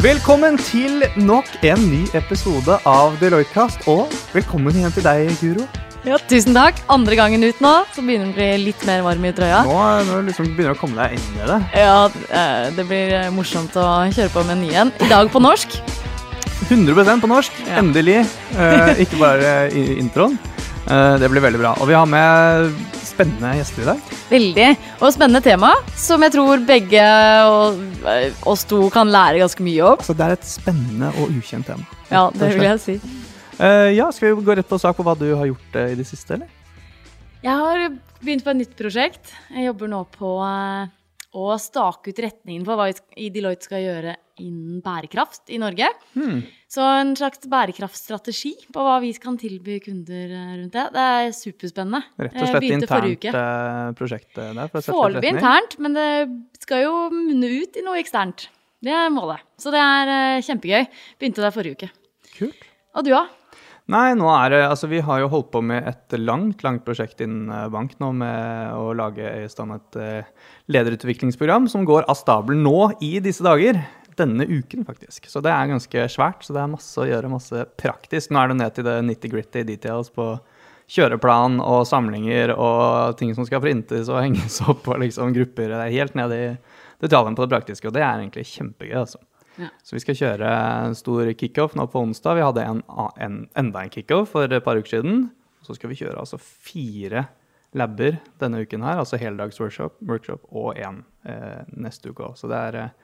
Velkommen til nok en ny episode av Deloitte-kast, og velkommen igjen til deg, Guro. Ja, Tusen takk. Andre gangen ut nå, så begynner det å bli litt mer varm i trøya. Nå, nå liksom begynner du å komme deg inn i det. Ja, eh, Det blir eh, morsomt å kjøre på med ny en. I dag på norsk. 100% på norsk, Ja. endelig. Eh, ikke bare i introen. Eh, det blir veldig bra. Og vi har med spennende gjester i dag. Veldig. Og spennende tema, som jeg tror begge oss to kan lære ganske mye om. Så det er et spennende og ukjent tema. Ja, det vil jeg si. Uh, ja, Skal vi gå rett på sak på hva du har gjort uh, i det siste, eller? Jeg har begynt på et nytt prosjekt. Jeg jobber nå på eh, å stake ut retningen for hva Deloitte skal gjøre innen bærekraft i Norge. Hmm. Så en slags bærekraftstrategi på hva vi kan tilby kunder eh, rundt det. Det er superspennende. Rett og slett internt eh, prosjekt eh, der. Foreløpig internt, men det skal jo munne ut i noe eksternt. Det er målet. Så det er eh, kjempegøy. Begynte der forrige uke. Kult. Og du, da? Nei, nå er det Altså, vi har jo holdt på med et langt, langt prosjekt innen eh, bank nå med å lage i stand et eh, lederutviklingsprogram som går av stabelen nå i disse dager. Denne uken, faktisk. Så det er ganske svært. Så det er masse å gjøre, masse praktisk. Nå er det ned til det nitty-gritty details på kjøreplan og samlinger og ting som skal printes og henges opp og liksom grupper. Det er helt ned i detaljene på det praktiske, og det er egentlig kjempegøy, altså. Ja. Så vi skal kjøre en stor kickoff nå på onsdag. Vi hadde en, en, enda en kickoff for et par uker siden. Så skal vi kjøre altså fire labber denne uken her. Altså heldags workshop, workshop og én eh, neste uke òg. Så det er eh,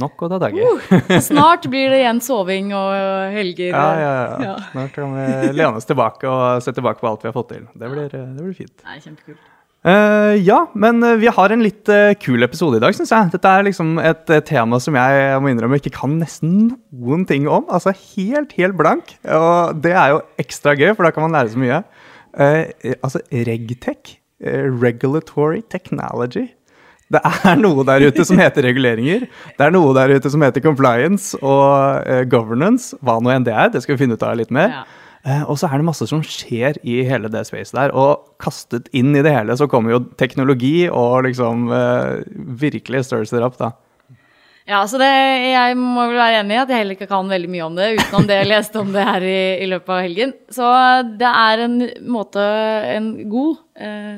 nok å ta dager. i. Snart blir det igjen soving og helger. ja, ja, ja. Ja. Snart kan vi lene oss tilbake og se tilbake på alt vi har fått til. Det blir, eh, det blir fint. Nei, kjempekult. Eh, ja, men eh, vi har en litt uh, kul episode i dag, syns jeg. Dette er liksom et uh, tema som jeg, jeg må innrømme ikke kan nesten noen ting om. Altså helt, helt blank. Og det er jo ekstra gøy, for da kan man lære så mye. Altså regtech, regulatory technology. Det er noe der ute som heter reguleringer. Det er noe der ute som heter compliance og governance. Hva nå enn det er. Det skal vi finne ut av litt mer. Ja. Eh, og så er det masse som skjer i hele det spacet der. Og kastet inn i det hele så kommer jo teknologi og liksom eh, virkelig størrelser opp, da. Ja, så det, Jeg må vel være enig i at jeg heller ikke kan veldig mye om det, utenom det jeg leste om det her i, i løpet av helgen. Så det er en måte, en god eh,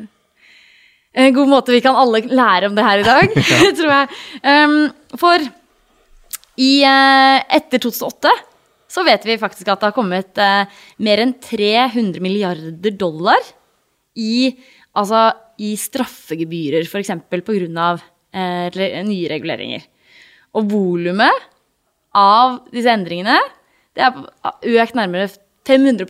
En god måte vi kan alle lære om det her i dag, tror jeg. Um, for i, eh, etter 2008 så vet vi faktisk at det har kommet eh, mer enn 300 milliarder dollar i, altså, i straffegebyrer, f.eks. pga. Eh, nye reguleringer. Og volumet av disse endringene det er økt nærmere 500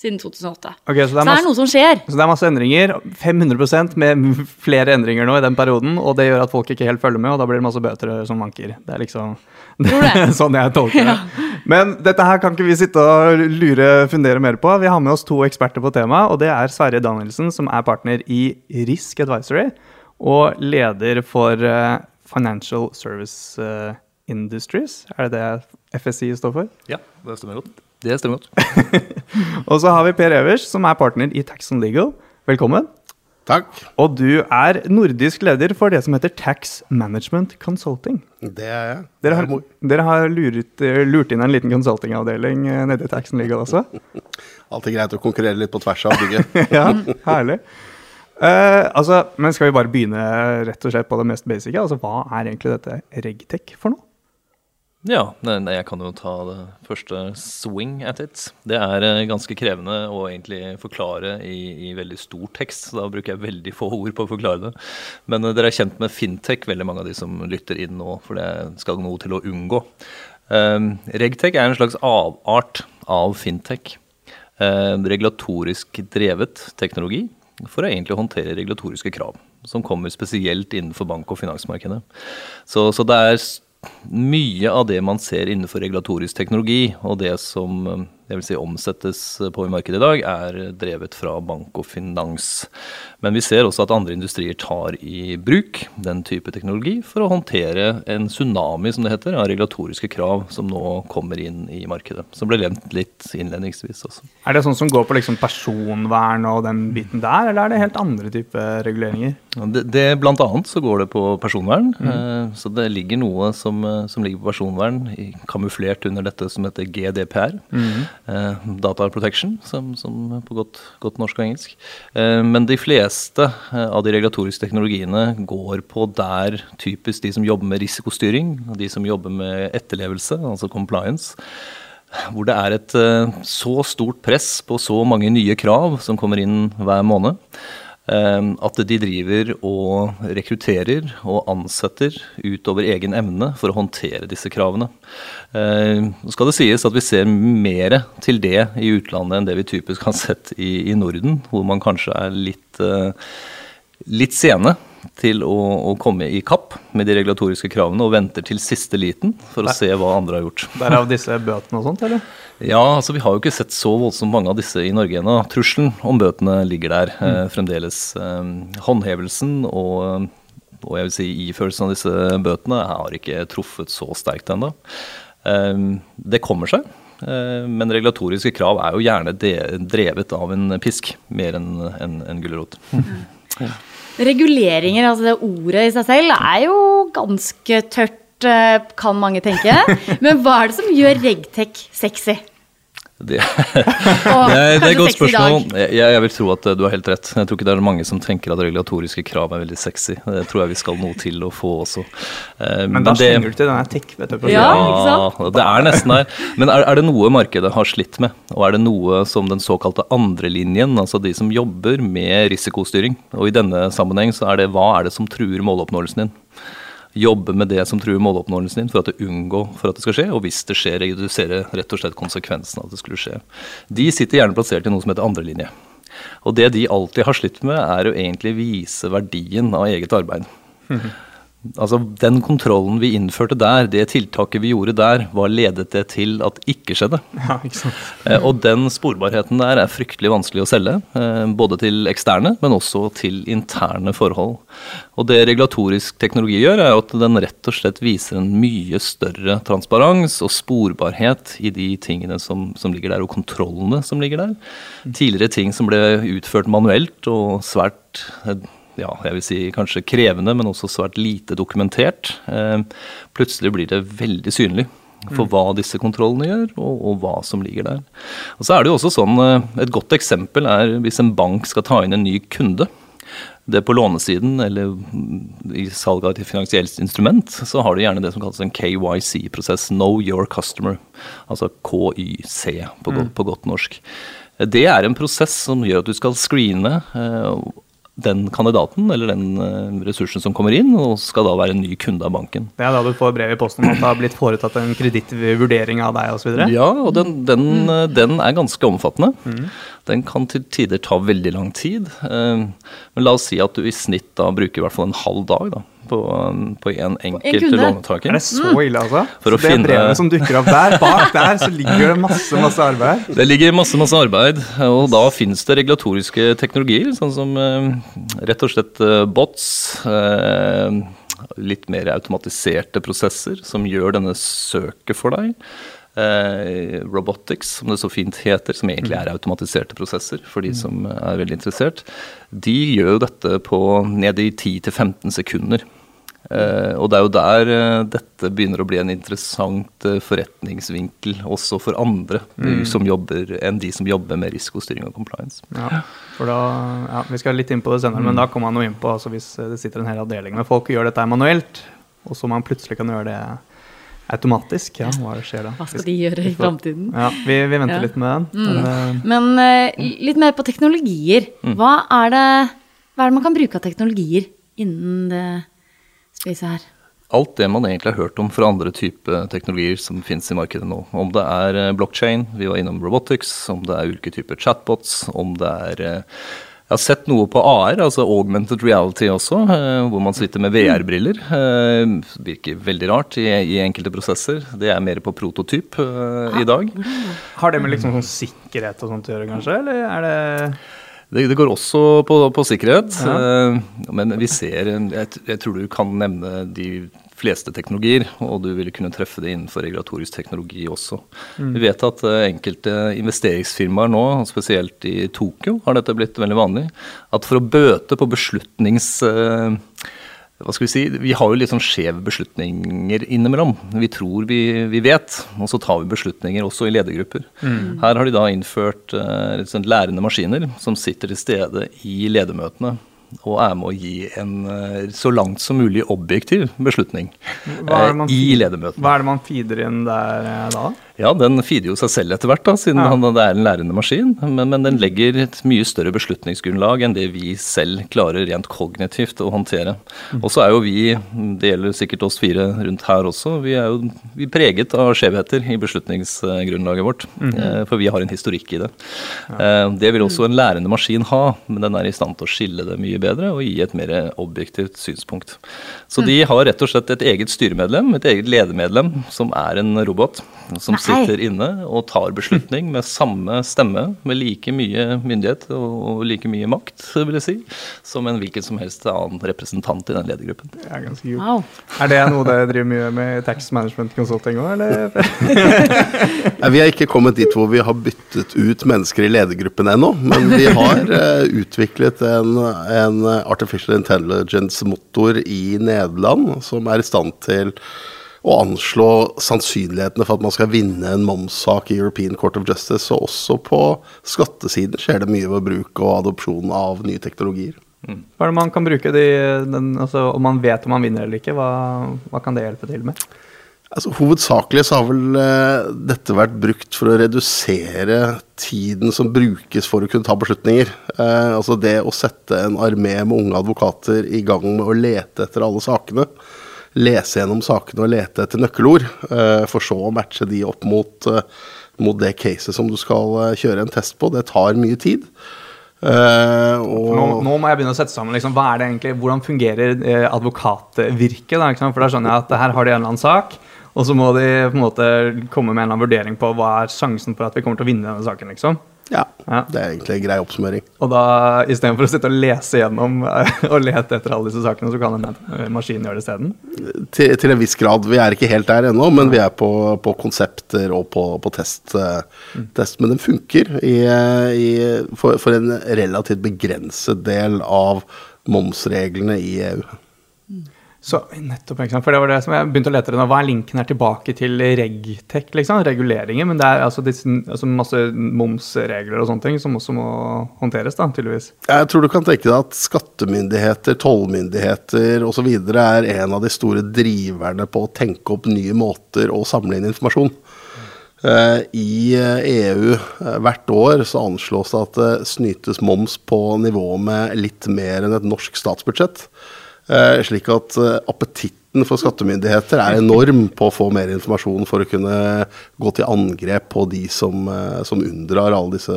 siden 2008. Okay, så det er Så det er noe som skjer. så det er masse endringer. 500% med flere endringer nå i den perioden. Og det gjør at folk ikke helt følger med, og da blir det masse bøter som vanker. Det er liksom Tror det. sånn jeg tolker det. Men dette her kan ikke vi sitte og lure, fundere mer på. Vi har med oss to eksperter på temaet, og det er Sverre Danielsen, som er partner i Risk Advisory, og leder for eh, Financial Service eh, Industries. Er det det FSI står for? Ja, det stemmer godt. Det stemmer godt. Og så har vi Per Evers, som er partner i Tax and Legal. Velkommen. Takk. Og du er nordisk leder for det som heter Tax Management Consulting. Det er jeg. Dere har, er dere har luret, eh, lurt inn en liten consultingavdeling eh, nede i Tax and Legal også? Alltid greit å konkurrere litt på tvers av bygget. ja, herlig. Uh, altså, men skal vi bare begynne rett og slett på det mest basice? Altså, hva er egentlig dette regtech for noe? Ja, jeg kan jo ta det første swing at it. Det er eh, ganske krevende å egentlig forklare i, i veldig stor tekst, så da bruker jeg veldig få ord på å forklare det. Men eh, dere er kjent med fintech, veldig mange av de som lytter inn nå, for det skal noe til å unngå. Um, Regtech er en slags avart av fintech. Eh, regulatorisk drevet teknologi for å egentlig håndtere regulatoriske krav, som kommer spesielt innenfor bank- og finansmarkedet. Så, så det er mye av det man ser innenfor regulatorisk teknologi, og det som eh, vil si omsettes på i markedet i dag, er drevet fra bank og finans. Men vi ser også at andre industrier tar i bruk den type teknologi for å håndtere en tsunami, som det heter, av regulatoriske krav som nå kommer inn i markedet. Som ble nevnt litt innledningsvis også. Er det sånn som går på liksom personvern og den biten der, eller er det helt andre typer reguleringer? Det, det, blant annet så går det på personvern. Mm. Så det ligger noe som, som, ligger på personvern, kamuflert under dette som heter GDPR. Mm. Data Protection, som, som på godt, godt norsk og engelsk. Men de fleste eh, av de regulatoriske teknologiene går på der typisk de som jobber med risikostyring, de som jobber med etterlevelse, altså compliance. Hvor det er et eh, så stort press på så mange nye krav som kommer inn hver måned. Eh, at de driver og rekrutterer og ansetter utover egen evne for å håndtere disse kravene. Eh, nå skal det sies at vi ser mer til det i utlandet enn det vi typisk har sett i, i Norden, hvor man kanskje er litt, eh, litt sene til å, å, komme i kapp med de regulatoriske kravene og venter til siste liten for å se hva andre har gjort. Derav disse bøtene og sånt, eller? Ja, altså vi har jo ikke sett så voldsomt mange av disse i Norge ennå. Trusselen om bøtene ligger der mm. eh, fremdeles. Eh, håndhevelsen og, og jeg vil si ifølelsen av disse bøtene har ikke truffet så sterkt ennå. Eh, det kommer seg. Eh, men regulatoriske krav er jo gjerne drevet av en pisk, mer enn en, en gulrot. Mm. Reguleringer, altså det ordet i seg selv, er jo ganske tørt, eh, kan mange tenke. Men hva er det som gjør regtech sexy? Det, det, er, det er et godt spørsmål. Jeg, jeg, vil tro at du har helt rett. Jeg tror ikke det er mange som tenker at regulatoriske krav er veldig sexy. Det tror jeg vi skal noe til å få også. Eh, men, men da slenger du til denne tech, vet du. Ja, ja, det er nesten der. Men er, er, det noe markedet har slitt med, og er det noe som den såkalte andrelinjen, altså de som jobber med risikostyring, og i denne sammenheng så er det hva er det som truer måloppnåelsen din? Jobbe med det som truer måloppnåelsen din, for at det unngår for at det skal skje, og hvis det skjer, redusere rett og slett konsekvensen av at det skulle skje. De sitter gjerne plassert i noe som heter andrelinje. Og det de alltid har slitt med, er å egentlig vise verdien av eget arbeid. Mm -hmm. Altså Den kontrollen vi innførte der, det tiltaket vi gjorde der, hva ledet det til at ikke skjedde? Ja, ikke sant. Eh, og den sporbarheten der er fryktelig vanskelig å selge. Eh, både til eksterne, men også til interne forhold. Og det regulatorisk teknologi gjør, er at den rett og slett viser en mye større transparens og sporbarhet i de tingene som, som ligger der, og kontrollene som ligger der. Tidligere ting som ble utført manuelt og svært eh, ja, jeg vil si kanskje krevende, men også svært lite dokumentert. Eh, plutselig blir det veldig synlig for hva disse kontrollene gjør, og, og, hva som ligger der. Og så er det jo også sånn, eh, Et godt eksempel er hvis en bank skal ta inn en ny kunde. Det på lånesiden eller i salg av et finansielt instrument, så har du gjerne det som kalles en KYC-prosess. Know your customer. Altså KYC på, mm. på godt norsk. Det er en prosess som gjør at du skal screene eh, den kandidaten eller den eh, ressursen som kommer inn, og skal da være en ny kunde av banken. Det er da du får brev i posten om at det har blitt foretatt en kredittvurdering av deg osv.? Ja, og den, den, mm. den, er ganske omfattende. Mm. Den kan til tider ta veldig lang tid. Eh, men la oss si at du i snitt da bruker i hvert fall en halv dag da, på, på en enkelt en låntaker. Er det så ille, altså? For så det finne... brevet som dukker opp der, bak der, så ligger det masse, masse arbeid? Det ligger masse, masse arbeid, og da finnes det regulatoriske teknologier, sånn som uh, rett og slett uh, bots. Uh, litt mer automatiserte prosesser som gjør denne søket for deg. Eh, robotics, som det så fint heter, som egentlig er automatiserte prosesser for de som er veldig interessert, de gjør jo dette på ned i 10-15 sekunder. Uh, og det er jo der uh, dette begynner å bli en interessant uh, forretningsvinkel også for andre mm. som jobber, enn de som jobber med risikostyring og compliance. Ja, for da, ja, Vi skal litt inn på det senere, mm. men da kommer man jo inn på altså hvis det sitter en hel avdeling med folk og gjør dette manuelt, og så man plutselig kan gjøre det automatisk. Ja, hva skjer da? Hva skal de gjøre i framtiden? Ja, vi, vi venter ja. litt med den. Mm. Men litt mer på teknologier. Mm. Hva er, det, hva er det man kan bruke av teknologier innen det spacet her? Alt det man egentlig har hørt om fra andre typer teknologier som finnes i markedet nå. Om det er eh, blockchain, vi var innom robotics, om det er ulike typer chatbots, om det er Jeg har sett noe på AR, altså augmented reality også, eh, hvor man sitter med VR-briller. Eh, virker veldig rart i, i, enkelte prosesser. Det er mer på prototyp i dag. Har det med liksom sånn sikkerhet og sånt å gjøre, kanskje? Eller er det det, det, går også på, på sikkerhet. Ja. Men vi ser jeg, jeg, tror du kan nevne de fleste teknologier, og du vil kunne treffe det innenfor regulatorisk teknologi også. Mm. Vi vet at uh, enkelte investeringsfirmaer nå, spesielt i Tokyo, har dette blitt veldig vanlig, at for å bøte på beslutnings... Hva skal Vi si, vi har jo litt sånn skjeve beslutninger innimellom. Vi tror vi, vi, vet, og så tar vi beslutninger også i ledergrupper. Mm. Her har de da innført uh, sånn lærende maskiner som sitter til stede i ledermøtene og er med å gi en eh, så langt som mulig objektiv beslutning man, i ledermøtene. Hva er det man feeder inn der eh, da? Ja, den feeder jo seg selv etter hvert, da, siden ja. det er en lærende maskin. Men, men, den legger et mye større beslutningsgrunnlag enn det vi selv klarer rent kognitivt å håndtere. Mm. Og så er jo vi, det gjelder sikkert oss fire rundt her også, vi er jo vi er preget av skjevheter i beslutningsgrunnlaget vårt. Mm -hmm. For vi har en historikk i det. Ja. Det vil også en lærende maskin ha, men den er i stand til å skille det mye bedre og gi et mer objektivt synspunkt. Så mm. de har rett og slett et eget styremedlem, et eget ledermedlem, som er en robot som sitter inne og tar beslutning med samme stemme, med like mye myndighet og like mye makt, vil jeg si, som en hvilken som helst annen representant i den ledergruppen. Det er ganske kult. Wow. Er det noe dere driver mye med i Tax Management Consulting òg, eller? vi har ikke kommet dit hvor vi har byttet ut mennesker i ledergruppen ennå, men vi har uh, utviklet en, en artificial intelligence-motor i Nederland som er i stand til å anslå sannsynlighetene for at man skal vinne en momssak i European Court of Justice. Og også på skattesiden skjer det mye ved bruk og adopsjon av nye teknologier. Mm. Hva er det man kan bruke de, den, altså, Om man vet om man vinner eller ikke, hva, hva kan det hjelpe til med? Altså, hovedsakelig så har vel uh, dette vært brukt for å redusere tiden som brukes for å kunne ta beslutninger. Uh, altså det å sette en armé med unge advokater i gang med å lete etter alle sakene lese gjennom sakene og lete etter nøkkelord, eh, for så å matche de opp mot, eh, mot det caset som du skal eh, kjøre en test på. Det tar mye tid. Uh, nå, nå, må jeg begynne å sette sammen liksom, hva er det egentlig, hvordan fungerer advokatvirket. Da, For da skjønner jeg at her har de en eller annen sak, og så må de på en måte komme med en eller annen vurdering på hva er sjansen for at vi kommer til å vinne denne saken. liksom. Ja, ja, det er egentlig en grei oppsummering. Og da istedenfor å sitte og lese gjennom og lete etter alle disse sakene, så kan en maskin gjøre det isteden? Til, til en viss grad. Vi er ikke helt der ennå, men vi er på, på konsepter og på, på test, mm. test, Men den funker i, i, for, for, en relativt begrenset del av momsreglene i EU. Så nettopp, For det var det som jeg begynte å lete etter. Hva er linken her tilbake til regtech, liksom? Reguleringer. Men det er altså, disse, altså masse momsregler og sånne ting som også må håndteres, da, tydeligvis. Jeg tror du kan tenke deg at skattemyndigheter, tollmyndigheter osv. er en av de store driverne på å tenke opp nye måter å samle inn informasjon. Eh, I EU eh, e eh, hvert år så anslås det at det snytes moms på nivå med litt mer enn et norsk statsbudsjett. Eh, slik at eh, appetitten for skattemyndigheter er enorm på å få mer informasjon for å kunne gå til angrep på de som, eh, som unndrar alle disse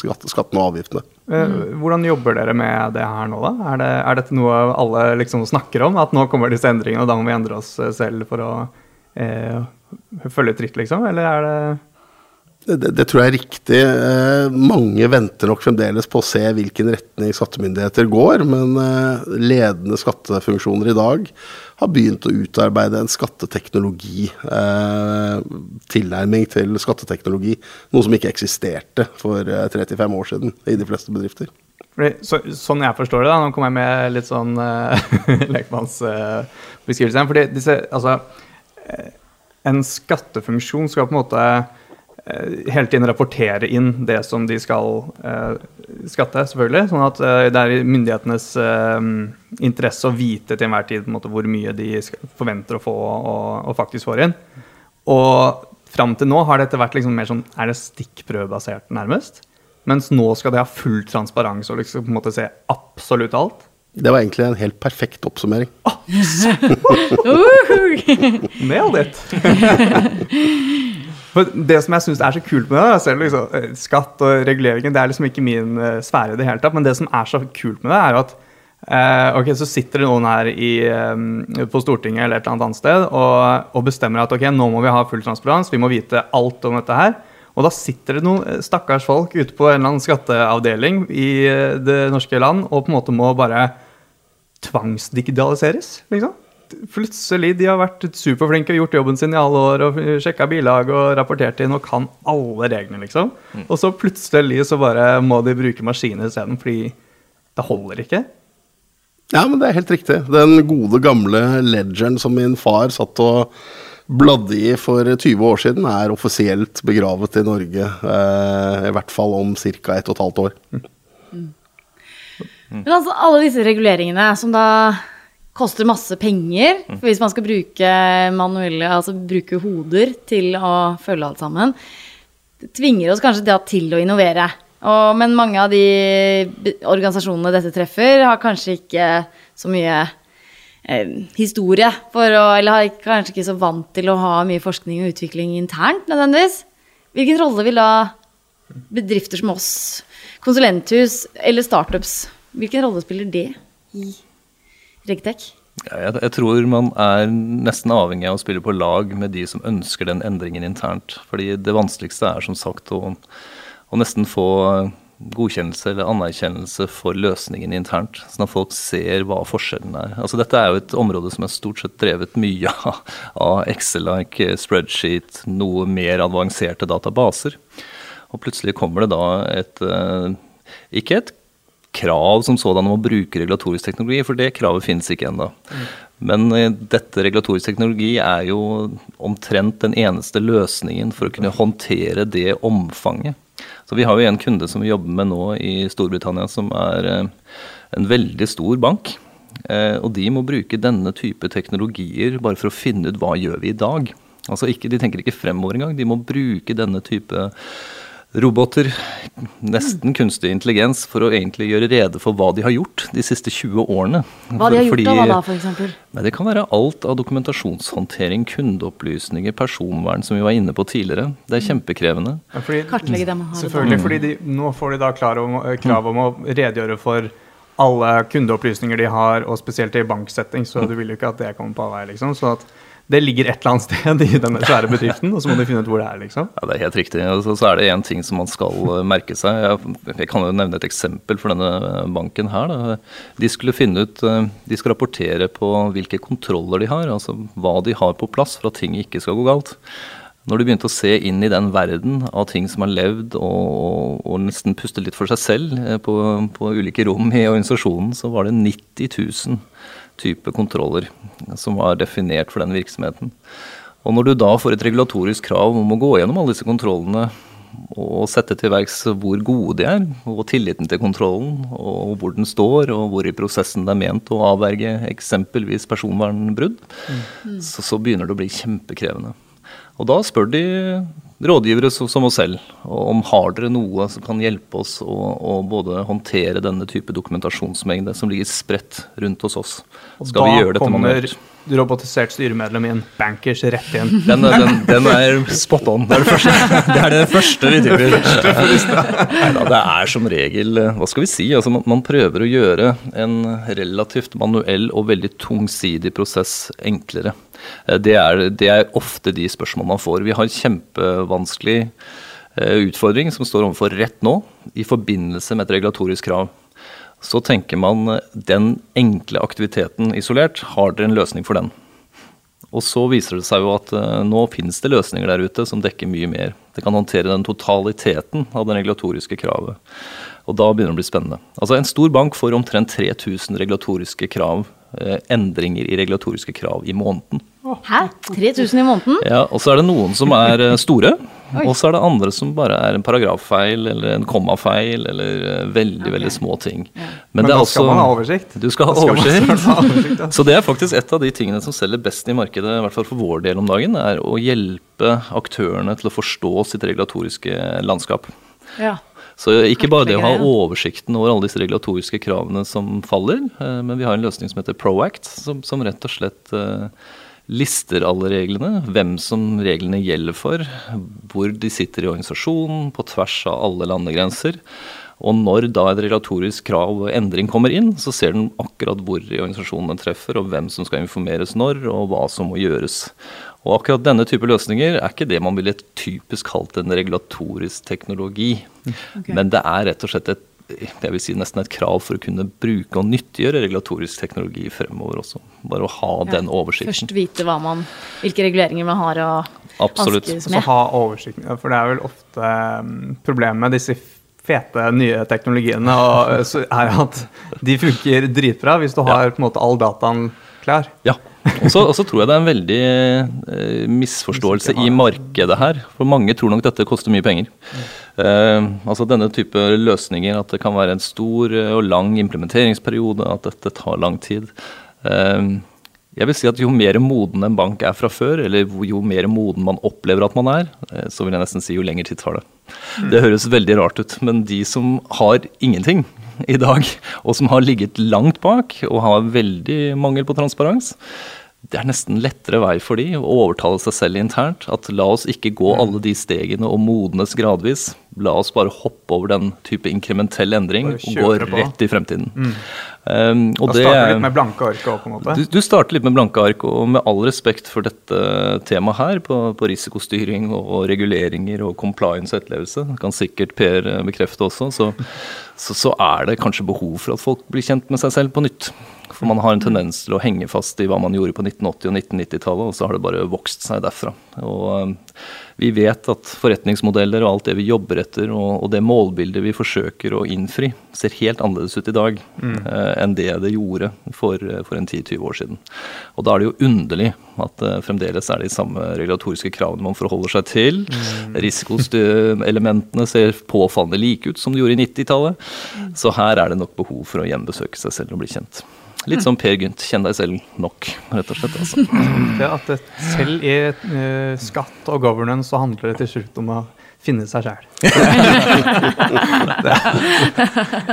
skattene og avgiftene. Hvordan jobber dere med det her nå, da? Er, det, er dette noe alle liksom snakker om? At nå kommer disse endringene, og da må vi endre oss selv for å eh, følge tritt, liksom? Eller er det det, det, tror jeg er riktig. Eh, mange venter nok fremdeles på å se hvilken retning skattemyndigheter går, men eh, ledende skattefunksjoner i dag har begynt å utarbeide en skatteteknologi, eh, tilnærming til skatteteknologi, noe som ikke eksisterte for 35 år siden i de fleste bedrifter. Fordi, så, sånn jeg forstår det, da, nå kommer jeg med litt sånn eh, lekmannsbeskrivelse uh, fordi disse, altså, En skattefunksjon skal på en måte Eh, hele tiden rapportere inn det som de skal eh, skatte, selvfølgelig. Sånn at eh, det er i myndighetenes eh, interesse å vite til enhver tid måte, hvor mye de forventer å få og, og, faktisk får inn. Og fram til nå har dette vært liksom mer sånn Er det stikkprøvebasert, nærmest? Mens nå skal de ha full transparens og liksom på en måte se absolutt alt. Det var egentlig en helt perfekt oppsummering. Oh. Nailed it! For det som jeg syns er så kult med det, selv liksom, eh, skatt og reguleringen, det er liksom ikke min uh, sfære i det hele tatt, men det som er så kult med det, er jo at uh, ok, så sitter det noen her i, eh, på Stortinget eller et eller annet sted og, og bestemmer at ok, nå må vi ha full transparens, vi må vite alt om dette her. Og da sitter det noen stakkars folk ute på en eller annen skatteavdeling i det norske land og på en måte må bare tvangsdigitaliseres, liksom. Plutselig, de har vært superflinke og gjort jobben sin i alle år og sjekka bilag og rapportert inn og kan alle reglene, liksom. Og så plutselig så bare må de bruke maskiner isteden, fordi det holder ikke. Ja, men det er helt riktig. Den gode, gamle ledgeren som min far satt og bladde i for 20 år siden, er offisielt begravet i Norge. Eh, I hvert fall om ca. ett og et halvt år. Men altså, alle disse reguleringene som da koster masse penger for hvis man skal bruke manuelle, altså bruke hoder til å følge alt sammen, det tvinger oss kanskje da til å innovere. Og, men mange av de organisasjonene dette treffer, har kanskje ikke så mye eh, historie for å Eller er kanskje ikke så vant til å ha mye forskning og utvikling internt, nødvendigvis. Hvilken rolle vil da bedrifter som oss, konsulenthus eller startups, hvilken rolle spiller det i Ja, jeg, jeg tror man er nesten avhengig av å spille på lag med de som ønsker den endringen internt. Fordi det vanskeligste er som sagt å, å nesten få godkjennelse eller anerkjennelse for løsningen internt, sånn at folk ser hva forskjellen er. Altså Dette er jo et område som er stort sett drevet mye av, Excel-like, spreadsheet, noe mer avanserte databaser. Og plutselig kommer det da et eh, Ikke et krav som sådan om å bruke regulatorisk teknologi, for det kravet finnes ikke ennå. Men eh, dette regulatorisk teknologi er jo omtrent den eneste løsningen for å kunne håndtere det omfanget. Så vi har jo en kunde som vi jobber med nå i Storbritannia, som er eh, en veldig stor bank. Eh, Og de må bruke denne type teknologier bare for å finne ut hva gjør vi i dag. Altså ikke, De tenker ikke fremover engang, de må bruke denne type roboter, nesten kunstig intelligens, for å egentlig gjøre rede for hva de har gjort de siste 20 årene. Hva de har gjort Fordi- da, hva da, eksempel? Det kan være alt av dokumentasjonshåndtering, kundeopplysninger, personvern, som vi var inne på tidligere. Det er kjempekrevende. Ja, fordi, Kartlegge dem. Selvfølgelig, fordi de, nå får de da klar om, eh, krav om å redegjøre for alle kundeopplysninger de har, og spesielt i banksetting, så du vil jo ikke at det kommer på avveie, liksom. Så at det ligger et eller annet sted i denne svære bedriften, og så må du finne ut hvor det er, liksom. Ja, Det er helt riktig. Og så, er det én ting som man skal eh, merke seg. Jeg, kan jo nevne et eksempel for denne banken her. Da. De skulle finne ut eh, De skal rapportere på hvilke kontroller de har, altså hva de har på plass for at ting ikke skal gå galt. Når de begynte å se inn i den verden av ting som har levd og, og, nesten puste litt for seg selv eh, på, på ulike rom i organisasjonen, så var det 90 000 type kontroller som var definert for den virksomheten. Og når du da får et regulatorisk krav om å gå gjennom alle disse kontrollene og sette til verks hvor gode de er, og tilliten til kontrollen, og hvor den står, og hvor i prosessen det er ment å avverge eksempelvis personvernbrudd, så, så begynner det å bli kjempekrevende. Og da spør de rådgivere som oss selv om har dere noe som kan hjelpe oss å, å både håndtere denne type dokumentasjonsmengde som ligger spredt rundt hos oss. Skal vi gjøre dette manuelt? robotisert styremedlem inn, bankers rett inn. Den, den, den er spot on. Det er det første, det er det første vi driver Neida, Det er som regel eh, Hva skal vi si? Altså, man, man prøver å gjøre en relativt manuell og veldig tungsidig prosess enklere. Eh, Det er, det er ofte de spørsmålene man får. Vi har en kjempevanskelig eh, utfordring som står overfor rett nå, i forbindelse med et regulatorisk krav. Så tenker man eh, den enkle aktiviteten isolert, har dere en løsning for den? Og så viser det seg jo at nå finnes det løsninger der ute som dekker mye mer. Det kan håndtere den totaliteten av det regulatoriske kravet. Og da begynner det å bli spennende. Altså En stor bank får omtrent 3000 regulatoriske krav, endringer i regulatoriske krav i måneden. Hæ? 3000 i måneden? Ja, Og så er det noen som er eh, store, og så er det andre som bare er en paragraffeil eller en kommafeil eller veldig veldig, veldig små ting. Men det er da skal også- man ha oversikt. Du skal ha Da skal oversikt. ha oversikt, ja. Så det er faktisk et av de tingene som selger best i markedet, i hvert fall for vår del om dagen, er å hjelpe aktørene til å forstå sitt regulatoriske landskap. Ja. Så ikke bare det å ha oversikten over alle disse regulatoriske kravene som faller, eh, men vi har en løsning som heter Proact, som, som rett og slett eh, lister alle reglene, hvem som reglene gjelder for, hvor de sitter i organisasjonen, på tvers av alle landegrenser. Og når da et regulatorisk krav og endring kommer inn, så ser den akkurat hvor i organisasjonen den treffer, og hvem som skal informeres når, og hva som må gjøres. Og akkurat denne type løsninger er ikke det man ville typisk kalt en regulatorisk teknologi. Okay. Men det er rett og slett et jeg vil si nesten et krav for å kunne bruke og nyttiggjøre regulatorisk teknologi fremover også. Bare å ha ja, den oversikten. Først vite man, hvilke reguleringer man har å Absolutt. hanskes med. Absolutt. så ha oversikten. For det er vel ofte um, problemet med disse fete, nye teknologiene og, er at de funker dritbra hvis du har på en måte all dataen klar. Ja, og så tror jeg det er en veldig eh, misforståelse i markedet her. For mange tror nok dette koster mye penger. Eh, altså denne type løsninger, at det kan være en stor og lang implementeringsperiode, at dette tar lang tid. Eh, jeg vil si at Jo mer moden en bank er fra før, eller jo mer moden man opplever at man er, eh, så vil jeg nesten si jo lengre tid tar det. Det høres veldig rart ut, men de som har ingenting, i dag, og som har ligget langt bak og har veldig mangel på transparens, det er nesten lettere vei for de å overtale seg selv internt. At la oss ikke gå alle de stegene og modnes gradvis. La oss bare hoppe over den type inkrementell endring og gå rett i fremtiden. Mm. Um, og da starter du litt med blanke ark òg, på en måte? Du, du, starter litt med blanke ark, og med all respekt for dette temaet her, på, på risikostyring og, og, reguleringer og compliance og etterlevelse, kan sikkert Per bekrefte også, så, så, så er det kanskje behov for at folk blir kjent med seg selv på nytt. For man har en tendens til å henge fast i hva man gjorde på 1980- og 1990-tallet, og så har det bare vokst seg derfra. Og eh, vi vet at forretningsmodeller og alt det vi jobber etter, og, det målbildet vi forsøker å innfri, ser helt annerledes ut i dag mm. Eh, enn det det gjorde for, for en 10-20 år siden. Og da er det jo underlig at fremdeles er det de samme regulatoriske kravene man forholder seg til. Mm. Risikoelementene ser påfallende like ut som de gjorde i 90-tallet. Mm. Så her er det nok behov for å gjenbesøke seg selv og bli kjent. Litt som Per Gynt, kjenn deg selv nok, rett og slett. Altså. Det at det, selv i uh, skatt og governance så handler det til slutt om å finne seg sjæl.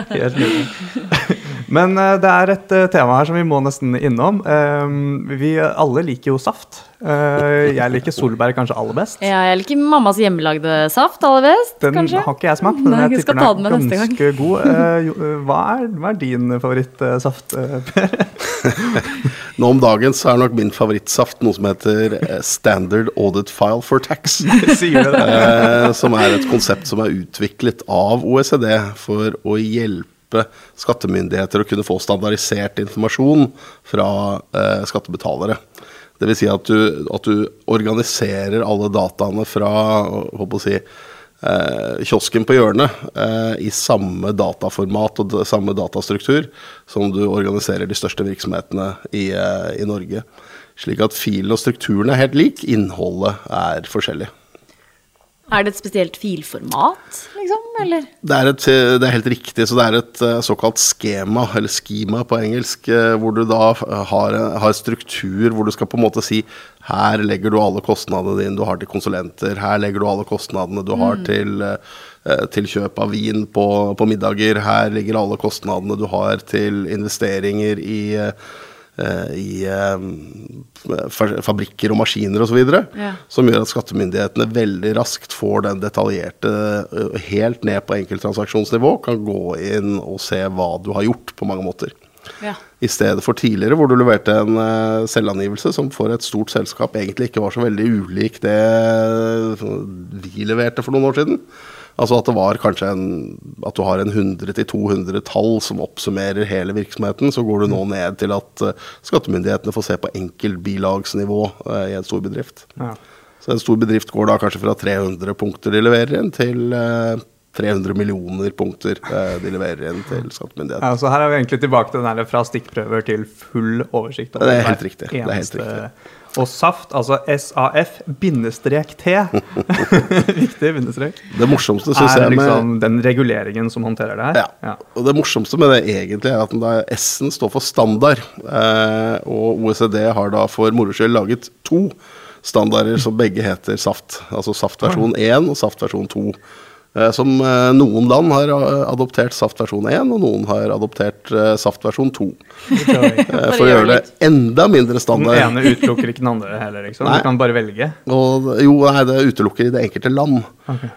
helt nydelig. Men uh, det er et uh, tema her som vi må nesten innom. vi alle liker jo saft. Uh, jeg liker solbær kanskje aller best. Ja, jeg liker mammas hjemmelagde saft aller best. Den kanskje? har ikke jeg smakt, men Nei, jeg tipper den er ganske god. Uh, jo, uh, hva, er, hva, er, din favorittsaft, Per? Nå om dagen så er nok min favorittsaft noe som heter Standard Audit File for Tax. Sier det. som er et konsept som er utviklet av OECD for å hjelpe skattemyndigheter å kunne få standardisert informasjon fra skattebetalere. Dvs. Si at, du, at du organiserer alle dataene fra si, eh, kiosken på hjørnet eh, i samme dataformat og samme datastruktur som du organiserer de største virksomhetene i, eh, i Norge. Slik at filen og strukturen er helt lik, innholdet er forskjellig. Er det et spesielt filformat, liksom, eller? Det er, et, det er, helt riktig. Så det er et uh, såkalt skema, eller schema på engelsk, uh, hvor du da har, har, struktur hvor du skal på en måte si her legger du alle kostnadene dine du har til konsulenter, her legger du alle kostnadene du har mm. til, til, kjøp av vin på, på, middager, her ligger alle kostnadene du har til investeringer i Eh, i eh, fabrikker og maskiner osv. Ja. Som gjør at skattemyndighetene veldig raskt får den detaljerte, eh, helt ned på enkelttransaksjonsnivå, kan gå inn og se hva du har gjort, på mange måter. Ja. I stedet for tidligere, hvor du leverte en selvangivelse som for et stort selskap egentlig ikke var så veldig ulik det vi leverte for noen år siden. Altså at det var kanskje en, at du har en 100-200 tall som oppsummerer hele virksomheten. Så går du nå ned til at uh, skattemyndighetene får se på enkeltbilagsnivå uh, i en stor bedrift. Ja. Så en stor bedrift går da kanskje fra 300 punkter de leverer inn, til uh, 300 millioner punkter de leverer inn til skattemyndighetene. Ja, så her er vi egentlig tilbake til den der fra stikkprøver til full oversikt. Det er helt riktig. Det er helt riktig. Og SAFT, altså SAF-T. Viktig bindestrek. Det morsomste synes jeg Er liksom den reguleringen som håndterer det her. Ja. ja. Og det morsomste med det egentlig er at S-en står for standard. Eh, og OECD har da for moro skyld laget to standarder som begge heter SAFT. Altså saftversjon 1 og saftversjon 2. Eh, Som eh, noen land har eh, adoptert saft versjon 1, og noen har adoptert saftversjon saft versjon 2. Eh, For å gjøre det enda mindre standard. Den ene utelukker ikke den andre heller, liksom. Nei. Du kan bare velge. Og jo, nei, det utelukker i det enkelte land. Okay.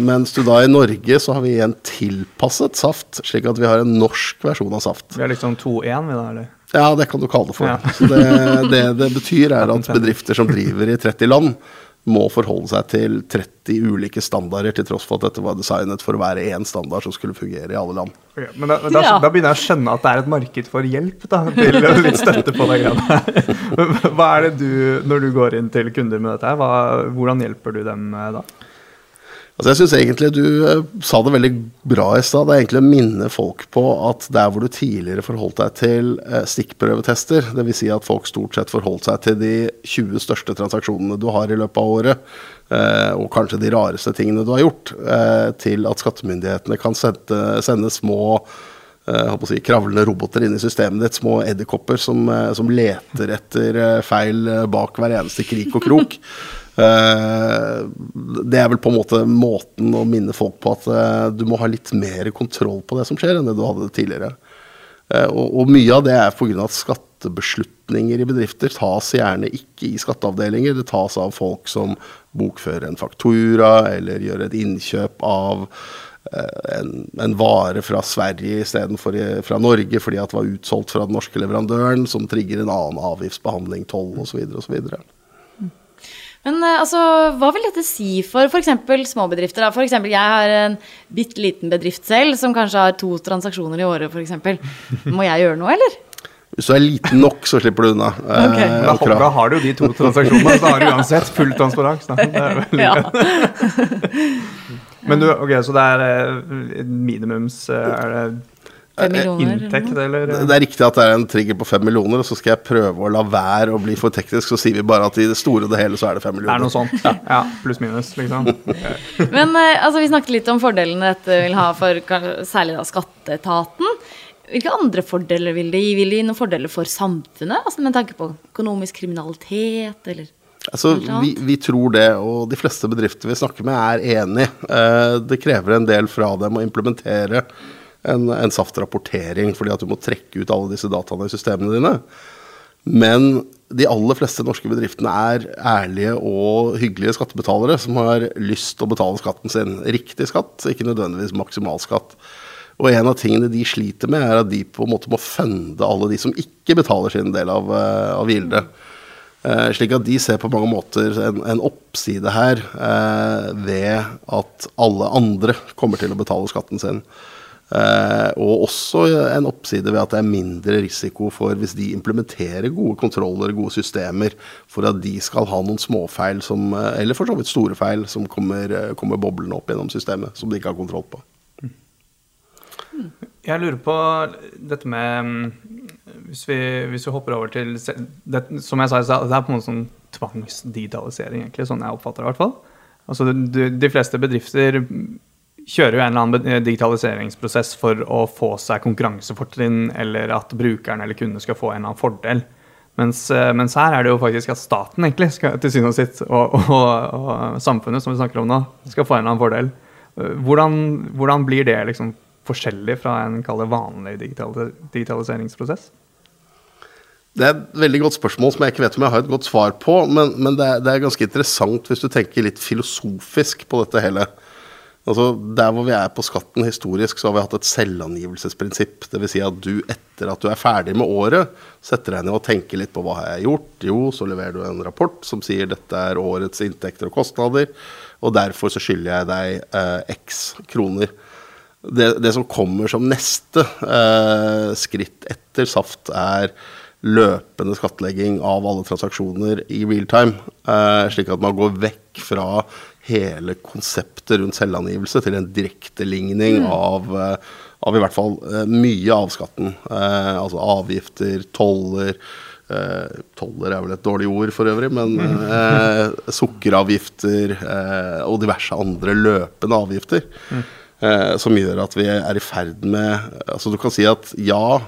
mens du da i Norge så har vi igjen tilpasset saft, slik at vi har en norsk versjon av saft. Vi har liksom 2-1, vi da, eller? Ja, det kan du kalle det for. Ja. Så det, det det betyr er at bedrifter som driver i 30 land, må forholde seg til 30 ulike standarder, til tross for at dette var designet for å være én standard som skulle fungere i alle land. Okay, Men da, da, da begynner jeg å skjønne at det er et marked for hjelp da, til litt støtte på den greia. Hva er det du, når du går inn til kunder med dette hva, hvordan hjelper du dem eh, da? Altså jeg syns egentlig du eh, sa det veldig bra i stad. Det er egentlig å minne folk på at der hvor du tidligere forholdt deg til eh, stikkprøvetester, dvs. Si at folk stort sett forholdt seg til de 20 største transaksjonene du har i løpet av året, eh, og kanskje de rareste tingene du har gjort, eh, til at skattemyndighetene kan sende, sende små si, kravlende roboter inn i systemet ditt, små edderkopper som, som leter etter feil bak hver eneste krik og krok. Eh, det er vel på en måte måten å minne folk på at eh, du må ha litt mer kontroll på det som skjer, enn det du hadde tidligere. Eh, og, mye av det er pga. at skattebeslutninger i bedrifter tas gjerne ikke i skatteavdelinger. Det tas av folk som bokfører en faktura, eller gjør et innkjøp av en, en vare fra Sverige istedenfor fra Norge fordi at det var utsolgt fra den norske leverandøren, som trigger en annen avgiftsbehandling, toll osv. osv. Men eh, altså, hva vil dette si for f.eks. småbedrifter? da? For eksempel, jeg har en bitte liten bedrift selv som kanskje har to transaksjoner i året, f.eks. Må jeg gjøre noe, eller? Hvis du er liten nok, så slipper du unna. eh, Ok. Da, har- da har du jo de to transaksjonene, så har du uansett full transparens. Ja. Men du, ok, så det er eh, minimums eh, er det Fem millioner? inntekt, eller? Det er riktig at det er en trigger på fem millioner, og så skal jeg prøve å la være å bli for teknisk. Så sier vi bare at i det store og det hele så er det fem Det er noe sånt. Ja, pluss minus, liksom. Men eh, altså, vi snakket litt om fordelene dette vil ha for særlig da skatteetaten. Hvilke andre fordeler vil det gi? Vil det gi noen fordeler for samfunnet? Altså Med tanke på økonomisk kriminalitet, eller Altså, vi, vi tror det, og de fleste bedrifter vi snakker med, er enig. Eh, det krever en del fra dem å implementere en, en SAFT-rapportering, fordi at du må trekke ut alle disse dataene i systemene dine. Men de aller fleste norske bedriftene er ærlige og hyggelige skattebetalere som har lyst til å betale skatten sin. Riktig skatt, ikke nødvendigvis maksimalskatt. Og en av tingene de sliter med, er at de på en måte må funde alle de som ikke betaler sin del av, eh, av gildet. Eh, slik at de ser på mange måter en, en oppside her eh, ved at alle andre kommer til å betale skatten sin. Eh, og også en oppside ved at det er mindre risiko for hvis de implementerer gode kontroller, gode systemer, for at de skal ha noen småfeil, som, eh, eller for så vidt store feil, som kommer, eh, kommer boblende opp gjennom systemet, som de ikke har kontroll på. Jeg lurer på dette med mm, Hvis vi, hvis vi hopper over til det, Som jeg sa, det er på en måte sånn tvangsdigitalisering, egentlig, sånn jeg oppfatter det i hvert fall. Altså, de, de fleste bedrifter kjører jo en eller annen digitaliseringsprosess for å få seg konkurransefortrinn, eller at brukeren eller kunden skal få en eller annen fordel. Mens, eh, mens her er det jo faktisk at staten egentlig skal, til syvende og sist, og, og, og samfunnet som vi snakker om nå, skal få en eller annen fordel. Eh, Hvordan, hvordan blir det liksom forskjellig fra en vanlig digital, digitaliseringsprosess? Det er et veldig godt spørsmål som jeg ikke vet om jeg har et godt svar på, men, men det, er, det er ganske interessant hvis du tenker litt filosofisk på dette hele. Altså, Der hvor vi er på skatten historisk, så har vi hatt et selvangivelsesprinsipp. Dvs. Si at du etter at du er ferdig med året, setter deg ned og tenker litt på hva har jeg gjort. Jo, så leverer du en rapport som sier dette er årets inntekter og kostnader, og derfor så skylder jeg deg eh, x kroner. Det, det som kommer som neste eh, skritt etter Saft, er løpende skattlegging av alle transaksjoner i real time. Eh, slik at man går vekk fra hele konseptet rundt selvangivelse til en direkteligning av, eh, av i hvert fall eh, mye av skatten. Eh, altså avgifter, toller. Eh, toller er vel et dårlig ord for øvrig, men eh, sukkeravgifter eh, og diverse andre løpende avgifter. Eh, som gjør at vi er i ferd med Altså du kan si at ja,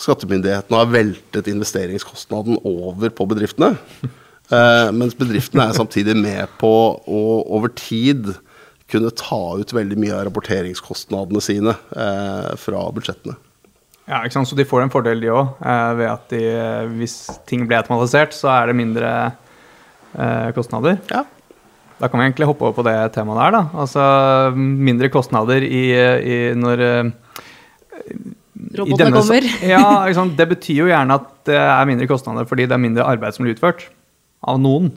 skattemyndighetene har veltet investeringskostnaden over på bedriftene. Eh, mens bedriftene er samtidig med på å over tid kunne ta ut veldig mye av rapporteringskostnadene sine eh, fra budsjettene. Ja, ikke sant? Så de får en fordel, de òg, eh, ved at de, hvis ting blir automatisert, så er det mindre eh, kostnader. Ja. Da kan vi egentlig hoppe over på det temaet der, da. Altså mindre kostnader i, i når Robotene denne kommer. Ja, ikke sant? Det betyr jo gjerne at det er mindre kostnader fordi det er mindre arbeid som blir utført av noen.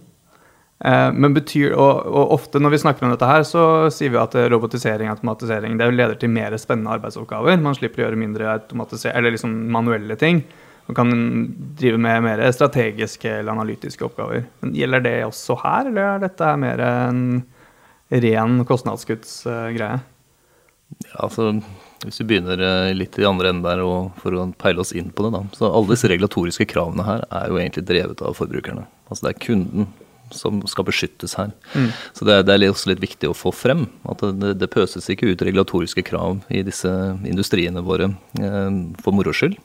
Eh, Men betyr, og, og ofte når vi snakker om dette her, så sier vi at robotisering automatisering, det leder til mer spennende arbeidsoppgaver. Man slipper å gjøre mindre eller liksom manuelle ting. Man kan drive med mer strategiske eller analytiske oppgaver. Men gjelder det også her, eller er dette mer en ren kostnadskuttsgreie? Ja, altså, hvis vi begynner eh, litt i andre enden der og for å peile oss inn på det, da. Så alle disse regulatoriske kravene her er jo egentlig drevet av forbrukerne. Altså det er kunden som skal beskyttes her. Så det det er også litt viktig å få frem at det, det pøses ikke ut regulatoriske krav i disse industriene våre eh, for moro skyld.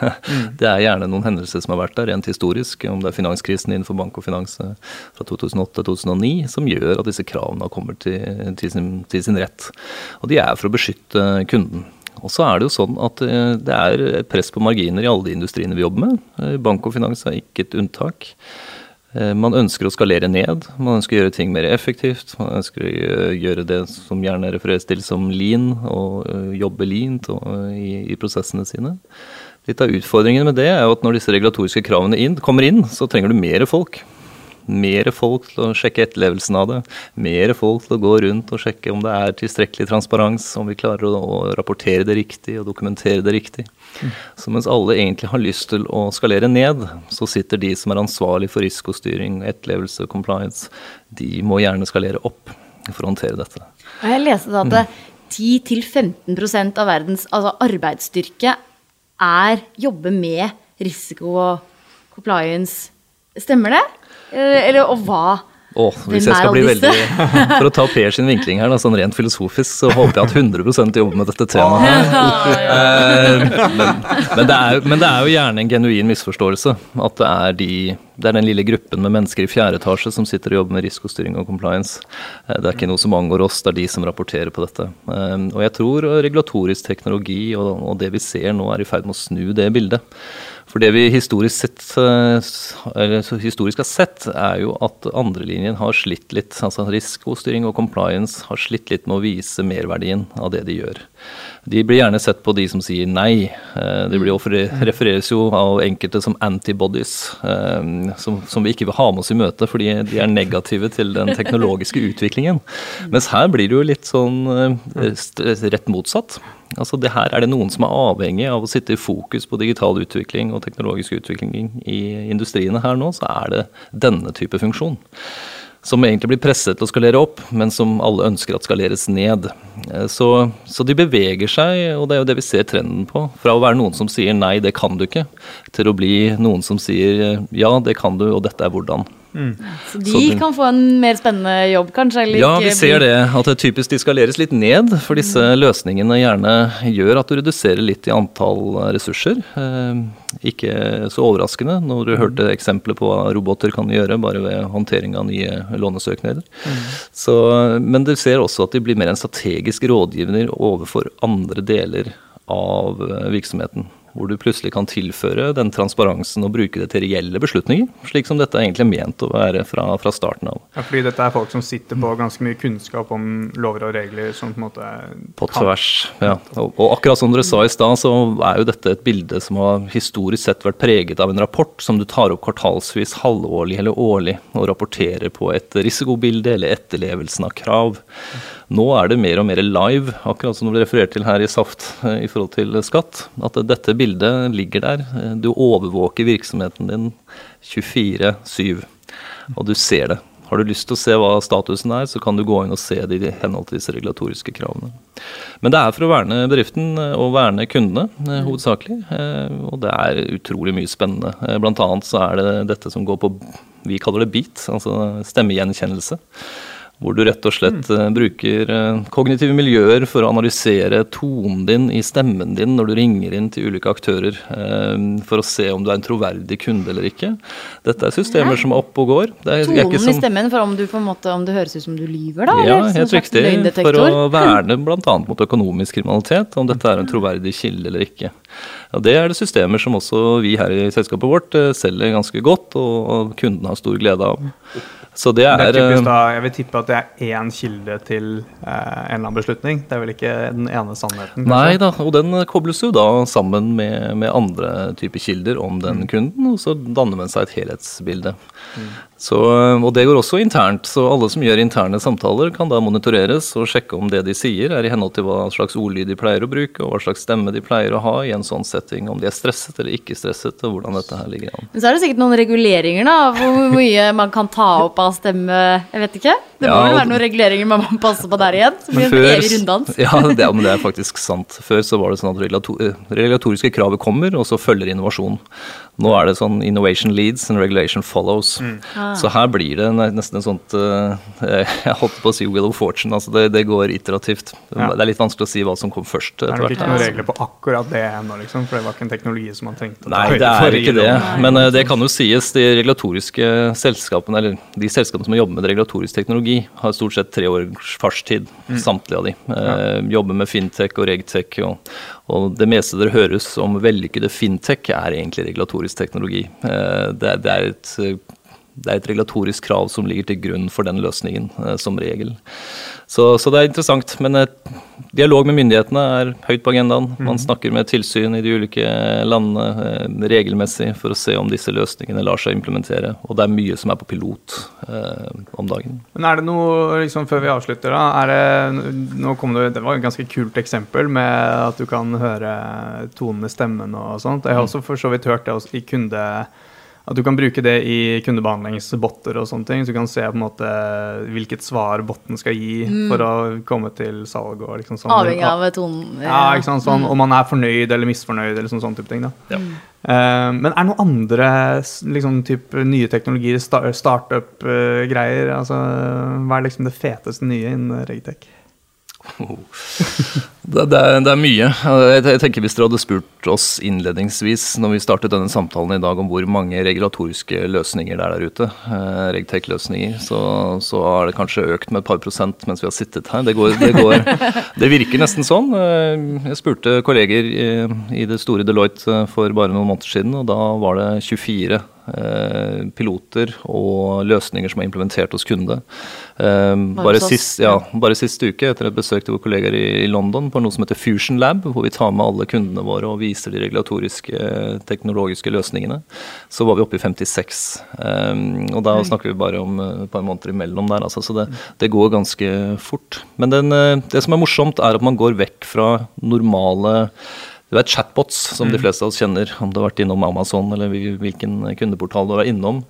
Det er gjerne noen hendelser som har vært der, rent historisk, om det er finanskrisen innenfor bank og finans eh, fra 2008-2009, som gjør at disse kravene har kommet til, til, sin, til sin rett. Og de er for å beskytte kunden. Og så er det jo sånn at eh, det er press på marginer i alle de industriene vi jobber med. Eh, Bank og finans er ikke et unntak. Eh, Man ønsker å skalere ned, man ønsker å gjøre ting mer effektivt. Man ønsker å gjøre det som gjerne refereres til som lean, og eh, jobbe leant eh, i, i prosessene sine. Litt av utfordringen med det er jo at når disse regulatoriske kravene inn, kommer inn, så trenger du mer folk. Mer folk til å sjekke etterlevelsen av det. Mer folk til å gå rundt og sjekke om det er tilstrekkelig transparens, om vi klarer å, å rapportere det riktig og dokumentere det riktig. Så mens alle egentlig har lyst til å skalere ned, så sitter de som er ansvarlig for risikostyring, etterlevelse og compliance, de må gjerne skalere opp for å håndtere dette. Jeg leste at Mm. 10-15% av verdens altså arbeidsstyrke er jobber med risiko og compliance. Stemmer det? Eh, Eller og hva? Åh, hvis jeg skal bli veldig For å ta Per sin vinkling her, da, sånn rent filosofisk, så håper jeg at 100% jobber med dette temaet. her. Eh, men, men, det er, men det er jo gjerne en genuin misforståelse at det er, de, det er den lille gruppen med mennesker i fjerde etasje som sitter og jobber med risikostyring og compliance. Eh, Det er ikke noe som angår oss, det er de som rapporterer på dette. Og jeg tror regulatorisk teknologi og, og det vi ser nå er i ferd med å snu det bildet. For det vi historisk, sett, eh, historisk har sett, er jo at andrelinjen har slitt litt. altså Risikostyring og compliance har slitt litt med å vise merverdien av det de gjør. De blir gjerne sett på de som sier nei. De Det blir ofte- refereres jo av enkelte som antibodies, eh, som, som vi ikke vil ha med oss i møte fordi de er negative til den teknologiske utviklingen. Mens her blir det jo litt sånn eh, rett motsatt. Altså det her Er det noen som er avhengig av å sitte i fokus på digital utvikling og teknologisk utvikling i industriene her nå, så er det denne type funksjon. Som egentlig blir presset til å skalere opp, men som alle ønsker at skaleres ned. Eh, Så, så de beveger seg, og det er jo det vi ser trenden på. Fra å være noen som sier nei, det kan du ikke, til å bli noen som sier ja, det kan du, og dette er hvordan. Så de Så den, kan få en mer spennende jobb, kanskje? Eller Ja, vi ser det. At det typisk de skaleres litt ned. For disse løsningene gjerne gjør at du reduserer litt i antall ressurser. Eh, ikke så overraskende når du hørte eksempler på hva roboter kan gjøre bare ved håndtering av nye lånesøknader. Så, men du ser også at de blir mer en strategisk rådgivning overfor andre deler av eh, virksomheten. Hvor du plutselig kan tilføre den transparensen og bruke det til reelle beslutninger. Slik som dette er egentlig ment å være fra, fra starten av. Ja, fordi dette er folk som sitter på ganske mye kunnskap om lover og regler som på en måte På tvers. Ja. Og, og akkurat som dere sa i stad, så er jo dette et bilde som har historisk sett vært preget av en rapport som du tar opp kvartalsvis, halvårlig eller årlig, og rapporterer på et risikobilde eller etterlevelsen av krav. Nå er det mer og mer live, akkurat som det ble referert til her i Saft eh, i forhold til skatt. At dette bildet ligger der. Eh, Du overvåker virksomheten din 24-7, og du ser det. Har du lyst til å se hva statusen er, så kan du gå inn og se det i henhold til disse regulatoriske kravene. Men det er for å verne bedriften eh, og verne kundene, hovedsakelig. Og det er utrolig mye spennende. Blant annet så er det dette som går på Vi kaller det beat, altså stemmegjenkjennelse. Hvor du rett og slett mm. bruker uh, kognitive miljøer for å analysere tonen din i stemmen din når du ringer inn til ulike aktører, uh, for å se om du er en troverdig kunde eller ikke. Dette er systemer ja. som er oppe og går. Er, tonen som, i stemmen for om, du måte, om det høres ut som du lyver, da? Ja, helt riktig. For å verne bl.a. mot økonomisk kriminalitet, om dette er en troverdig kilde eller ikke. Ja, det er det systemer som også vi her i selskapet vårt selger ganske godt, og kunden har stor glede av. Så det er, det er typisk, da, Jeg vil tippe at det er én kilde til eh, en eller annen beslutning. Det er vel ikke den ene sannheten? Kanskje? Nei da, og den kobles jo da sammen med, med andre typer kilder om den mm. kunden, og så danner man seg et helhetsbilde. Mm. Så, og det går også internt, så alle som gjør interne samtaler kan da monitoreres og sjekke om det de sier er i henhold til hva slags ordlyd de pleier å bruke, og hva slags stemme de pleier å ha i en sånn setting, om de er stresset eller ikke stresset, og hvordan dette her ligger an. Men så er det sikkert noen reguleringer, da, hvor mye man kan ta opp av stemme, jeg vet ikke? Det må ja, vel være noen reguleringer man må passe på der igjen? Som blir en evig runddans. Ja, det, men det er faktisk sant. Før så var det sånn at regulatoriske kravet kommer, og så følger innovasjon. Nå er det sånn innovation leads and regulation follows. Mm. Ah. Så her blir det nesten en sånt uh, Jeg holdt på å si Will of Fortune. altså Det, det går iterativt. Ja. Det er litt vanskelig å si hva som kom først. Det er nok ikke noen regler på akkurat det ennå, liksom, for det var ikke en teknologi som man trengte Nei, det er ikke det. Men uh, det kan jo sies. De regulatoriske selskapene, eller de selskapene som jobber med regulatorisk teknologi, har stort sett tre års fartstid. Mm. Samtlige av de. Uh, ja. Jobber med fintech og regtech. og og det meste dere høres om vellykkede fintech, er egentlig regulatorisk teknologi. Eh, det er, et, det er et regulatorisk krav som ligger til grunn for den løsningen, eh, som regel. Så, så, det er interessant. Men eh, dialog med myndighetene er høyt på agendaen. Man mhm. snakker med tilsyn i de ulike landene eh, regelmessig for å se om disse løsningene lar seg implementere. Og det er mye som er på pilot eh, om dagen. Men er det noe, liksom før vi avslutter, da det, nå kom det, det var et ganske kult eksempel med at du kan høre tonen i stemmen og sånt. Jeg har mm. også for så vidt hørt det i kunde at du kan bruke det i kundebehandlingsbotter og sånne ting. Så du kan se på en måte hvilket svar botten skal gi mm. for å komme til salg. og liksom sånn. Avhengig av tonen. Ja, ikke sant, sånn, mm. Om man er fornøyd eller misfornøyd eller sånn, sånn type ting. da. Ja. Uh, men er det noen andre liksom, type, nye teknologier, startup-greier? Uh, altså, hva er liksom det feteste nye innen Regtech? Det, det, er, det, er, mye. Jeg, tenker Hvis dere hadde spurt oss innledningsvis når vi startet denne samtalen i dag om hvor mange regulatoriske løsninger det er der ute, eh, Regtech-løsninger, så, så, har det kanskje økt med et par prosent mens vi har sittet her. Det, går, det, går, det virker nesten sånn. Eh, jeg spurte kolleger i, i det store Deloitte eh, for bare noen måneder siden, og da var det 24 Eh, piloter og løsninger som er implementert hos kunde. Bare, sist, ja, bare sist uke, etter et besøk til våre kollegaer i London på noe som heter Fusion Lab, hvor vi tar med alle kundene våre og viser de regulatoriske teknologiske løsningene, så var vi oppe i 56. Og da snakker vi bare om et par måneder imellom der, altså, så det, det går ganske fort. Men den, eh, det som er morsomt, er at man går vekk fra normale du vet chatbots, som de mm. fleste av oss kjenner, om du har vært innom Amazon eller hvilken kundeportal du vært innom.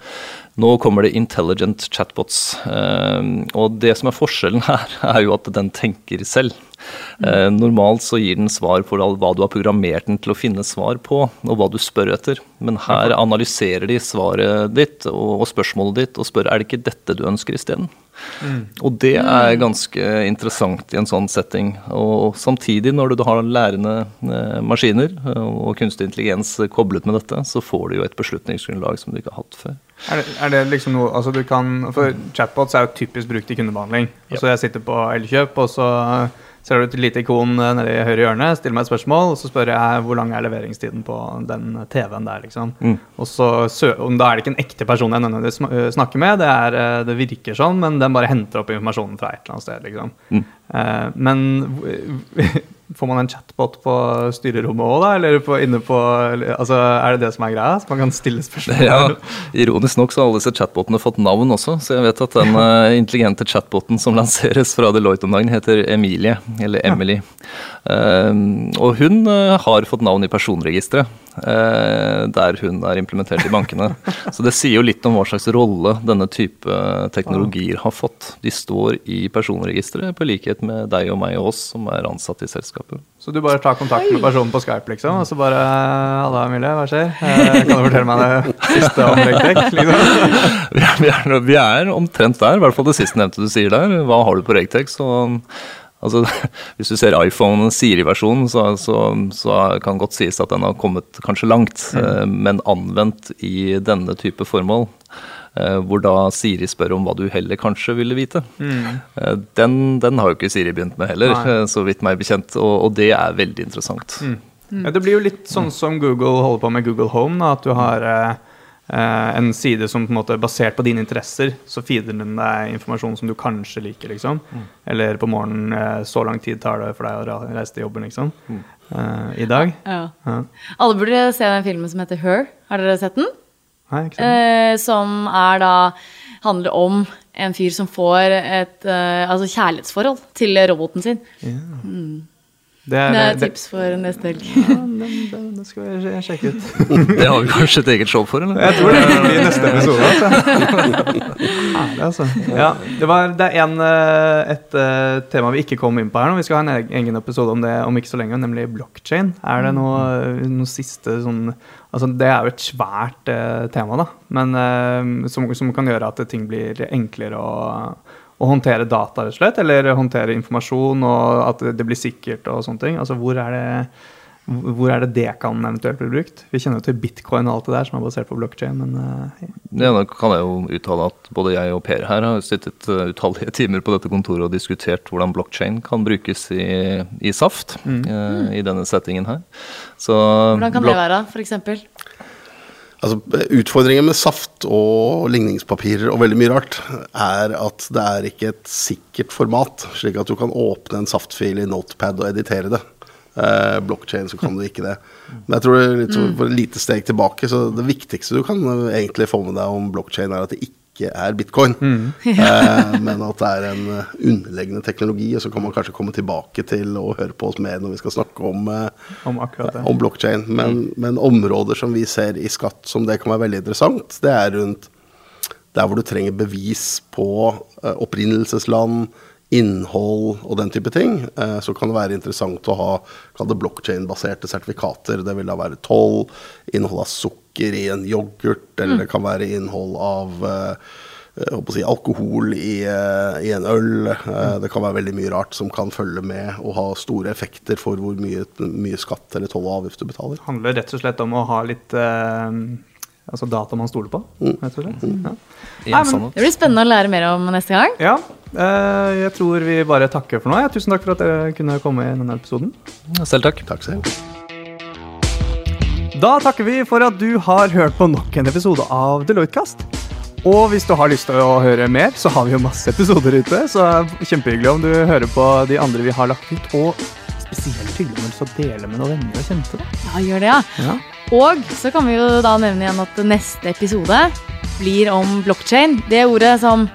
Nå kommer det intelligent chatbots. Ehm, og det som er forskjellen her, er jo at den tenker selv. Eh, normalt så gir den svar på hva du har programmert den til å finne svar på, og hva du spør etter. Men her analyserer de svaret ditt og, spørsmålet ditt og spør er det ikke dette du ønsker isteden. Mm. Og det er ganske interessant i en sånn setting. Og samtidig, når du har lærende eh, maskiner og kunstig intelligens koblet med dette, så får du jo et beslutningsgrunnlag som du ikke har hatt før. Er det, er det liksom noe altså du kan, For chatbots er jo typisk brukt i kundebehandling. Altså jeg sitter på Elkjøp, og så ser du et lite ikon eh, nede i høyre hjørne, stiller meg et spørsmål, og så spør jeg hvor lang er leveringstiden på den TV-en der, liksom. Mm. Og så Da er det ikke en ekte person jeg nødvendigvis eh, snakker med, det, er, eh, det, virker sånn, men den bare henter opp informasjonen fra et eller annet sted, liksom. Mm. Men Får man en chatbot på styrerommet òg, da? Eller på, inne på altså, Er det det som er greia? Så man kan stille spørsmål? Ja, Ironisk nok så har alle disse chatbotene fått navn også, så jeg vet at den uh, intelligente chatboten som lanseres fra Deloitte om dagen, heter Emilie, eller Emily. Ja. Uh, og hun uh, har fått navn i personregisteret. Eh, der hun er implementert i bankene. Så det sier jo litt om hva slags rolle denne type teknologier har fått. De står i personregisteret på likhet med deg og meg og oss som er ansatt i selskapet. Så du bare tar kontakt med personen på Skype, liksom, og så bare 'Halla, Emilie, hva skjer?' Eh, kan du fortelle meg det siste om Regtech? Liksom? Vi er, vi, er, vi er omtrent der, i hvert fall det sistnevnte du sier der. Hva har du på Regtech? Så Altså, hvis du ser iPhone Siri-versjonen, så, så, så, kan godt sies at den har kommet kanskje langt. Mm. Men anvendt i denne type formål, eh, hvor da Siri spør om hva du heller kanskje ville vite. Mm. Den, den, har jo ikke Siri begynt med heller, Nei. så vidt meg bekjent. Og, og, det er veldig interessant. Mm. Ja, det blir jo litt sånn som Google holder på med Google Home, da, at du har Uh, en side som på en måte er basert på dine interesser, så feeder den deg informasjon som du kanskje liker. liksom. Mm. Eller på morgenen uh, Så lang tid tar det for deg å reise til jobben, liksom. Mm. Uh, I dag. Ja. Ja. Alle burde se den filmen som heter Her. Har dere sett den? Nei, ikke sant. som er da handler om en fyr som får et altså kjærlighetsforhold til roboten sin. Yeah. Mm. Det er, det er tips for neste helg. Ja, den, den, skal vi sjekke ut. det har vi kanskje et eget show for, eller? Jeg tror det blir neste episode. Altså. altså. Ja, det, var, det er en, eh, et uh, tema vi ikke kom inn på her nå. Vi skal ha en egen episode om det om ikke så lenge, nemlig blockchain. Er det noe, noe siste sånn Altså, det er jo et svært uh, tema, da. Men uh, som, som, kan gjøre at ting blir enklere å å håndtere data, rett og slett, eller håndtere informasjon, og at det blir sikkert og sånne ting. Altså, hvor er det hvor er det det kan eventuelt bli brukt? Vi kjenner jo til bitcoin og alt det der som er basert på blockchain, men uh, ja, Da kan jeg jo uttale at både jeg og Per her har sittet uh, utallige timer på dette kontoret og diskutert hvordan blockchain kan brukes i, i Saft mm. uh, i denne settingen her. Så, hvordan kan det være, f.eks.? Altså, utfordringen med saft og ligningspapirer og veldig mye rart er at det er ikke et sikkert format, slik at du kan åpne en saftfil i Notepad og editere det. Eh, Blockchain så kan du ikke det. Men jeg tror det er litt for et lite steg tilbake, så det viktigste du kan egentlig få med deg om blockchain, er at det ikke er bitcoin, mm. eh, men at det er en eh, underleggende teknologi. Og så kan man kanskje komme tilbake til å høre på oss mer når vi skal snakke om, eh, om, om blokkjede. Men, mm. men, områder som vi ser i skatt som det kan være veldig interessant, det er rundt der hvor du trenger bevis på eh, opprinnelsesland, innhold og den type ting, eh, så kan det være interessant å ha blokkjein-baserte sertifikater. Det vil da være toll, innhold av sukker i en yoghurt, eller mm. det kan være innhold av eh, si, alkohol i, eh, i, en øl. Mm. Det kan være veldig mye rart som kan følge med og ha store effekter for hvor mye, mye skatt eller toll og avgift du betaler. Det handler rett og slett om å ha litt eh, altså data man stoler på. Mm. Rett og slett. Mm. Ja. Nei, men, det blir spennende å lære mer om neste gang. Ja, Eh, jeg tror vi bare takker for nå. Tusen takk for at dere kunne komme i denne episoden. Selv takk. Takk selv. Da takker vi for at du har hørt på nok en episode av Deloitte-kast. Og hvis du har lyst til å høre mer, så har vi jo masse episoder ute. Så kjempehyggelig om du hører på de andre vi har lagt ut. Og spesielt hyggelig om du skal dele med noen venner og kjente. Da. Ja, gjør det, ja. ja. Og så kan vi jo da nevne igjen at neste episode blir om blokkjede. Det ordet som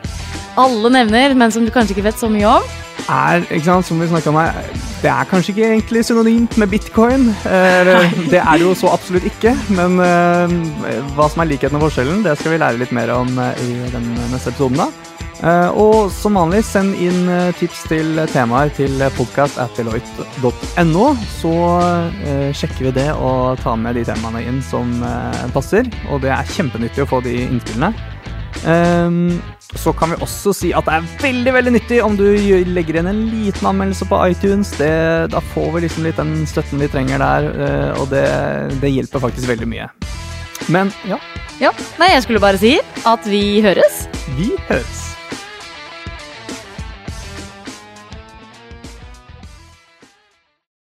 alle nevner, men som du kanskje ikke vet så mye om? Er, ikke sant, som vi om her, Det er kanskje ikke egentlig synonymt med bitcoin. Eh, det er det jo så absolutt ikke. Men eh, hva som er likheten og forskjellen, det skal vi lære litt mer om eh, i den neste episoden. da. Og som vanlig, send inn tips til temaer til podkast.deloitte.no, Så sjekker vi det og tar med de temaene inn som passer. Og det er kjempenyttig å få de innspillene. Um, så kan vi også si at det er veldig veldig nyttig om du legger igjen en liten anmeldelse på iTunes. Det, da får vi liksom litt den støtten vi trenger der, uh, og det, det, hjelper faktisk veldig mye. Men ja. Ja, Nei, jeg skulle bare si at vi høres. Vi høres.